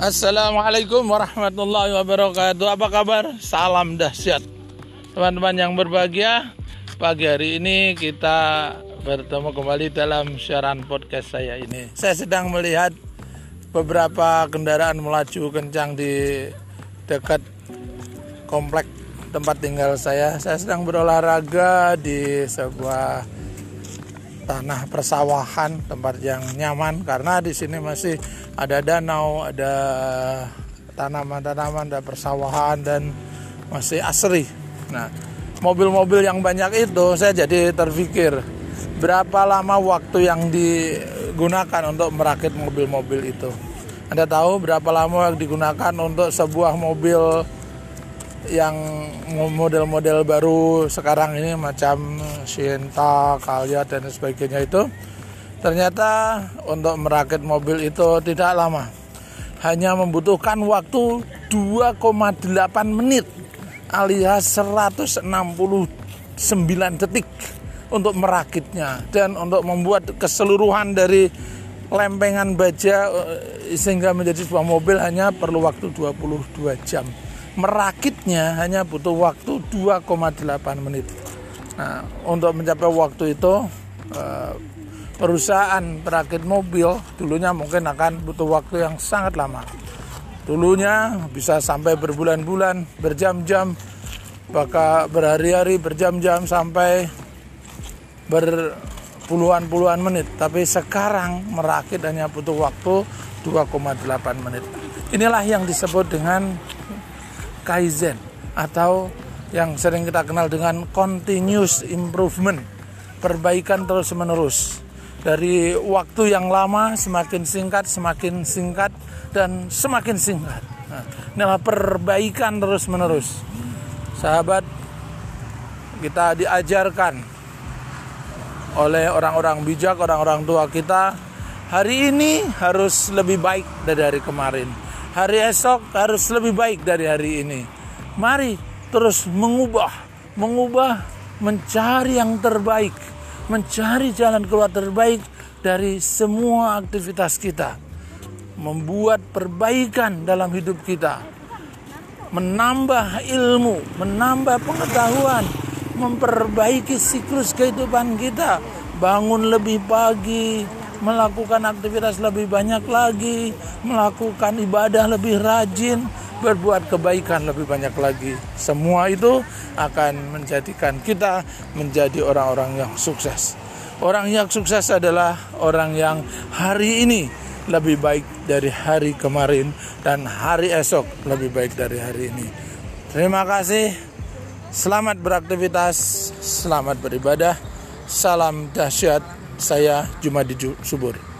Assalamualaikum warahmatullahi wabarakatuh. Apa kabar? Salam dahsyat. Teman-teman yang berbahagia, pagi hari ini kita bertemu kembali dalam siaran podcast saya ini. Saya sedang melihat beberapa kendaraan melaju kencang di dekat komplek tempat tinggal saya. Saya sedang berolahraga di sebuah tanah persawahan, tempat yang nyaman karena di sini masih ada danau, ada tanaman-tanaman, ada persawahan dan masih asri. Nah, mobil-mobil yang banyak itu saya jadi terpikir berapa lama waktu yang digunakan untuk merakit mobil-mobil itu. Anda tahu berapa lama yang digunakan untuk sebuah mobil yang model-model baru sekarang ini macam Sienta, Calya dan sebagainya itu ternyata untuk merakit mobil itu tidak lama. Hanya membutuhkan waktu 2,8 menit alias 169 detik untuk merakitnya dan untuk membuat keseluruhan dari lempengan baja eh, sehingga menjadi sebuah mobil hanya perlu waktu 22 jam merakitnya hanya butuh waktu 2,8 menit. Nah, untuk mencapai waktu itu eh, perusahaan perakit mobil dulunya mungkin akan butuh waktu yang sangat lama. Dulunya bisa sampai berbulan-bulan, berjam-jam, bahkan berhari-hari, berjam-jam sampai berpuluhan-puluhan menit. Tapi sekarang merakit hanya butuh waktu 2,8 menit. Inilah yang disebut dengan kaizen atau yang sering kita kenal dengan continuous improvement, perbaikan terus-menerus. Dari waktu yang lama semakin singkat, semakin singkat dan semakin singkat. Nah, inilah perbaikan terus-menerus. Sahabat, kita diajarkan oleh orang-orang bijak, orang-orang tua kita, hari ini harus lebih baik dari hari kemarin hari esok harus lebih baik dari hari ini. Mari terus mengubah, mengubah, mencari yang terbaik, mencari jalan keluar terbaik dari semua aktivitas kita. Membuat perbaikan dalam hidup kita. Menambah ilmu, menambah pengetahuan, memperbaiki siklus kehidupan kita. Bangun lebih pagi, melakukan aktivitas lebih banyak lagi, melakukan ibadah lebih rajin, berbuat kebaikan lebih banyak lagi. Semua itu akan menjadikan kita menjadi orang-orang yang sukses. Orang yang sukses adalah orang yang hari ini lebih baik dari hari kemarin dan hari esok lebih baik dari hari ini. Terima kasih. Selamat beraktivitas, selamat beribadah. Salam dahsyat saya Jumadi Subur.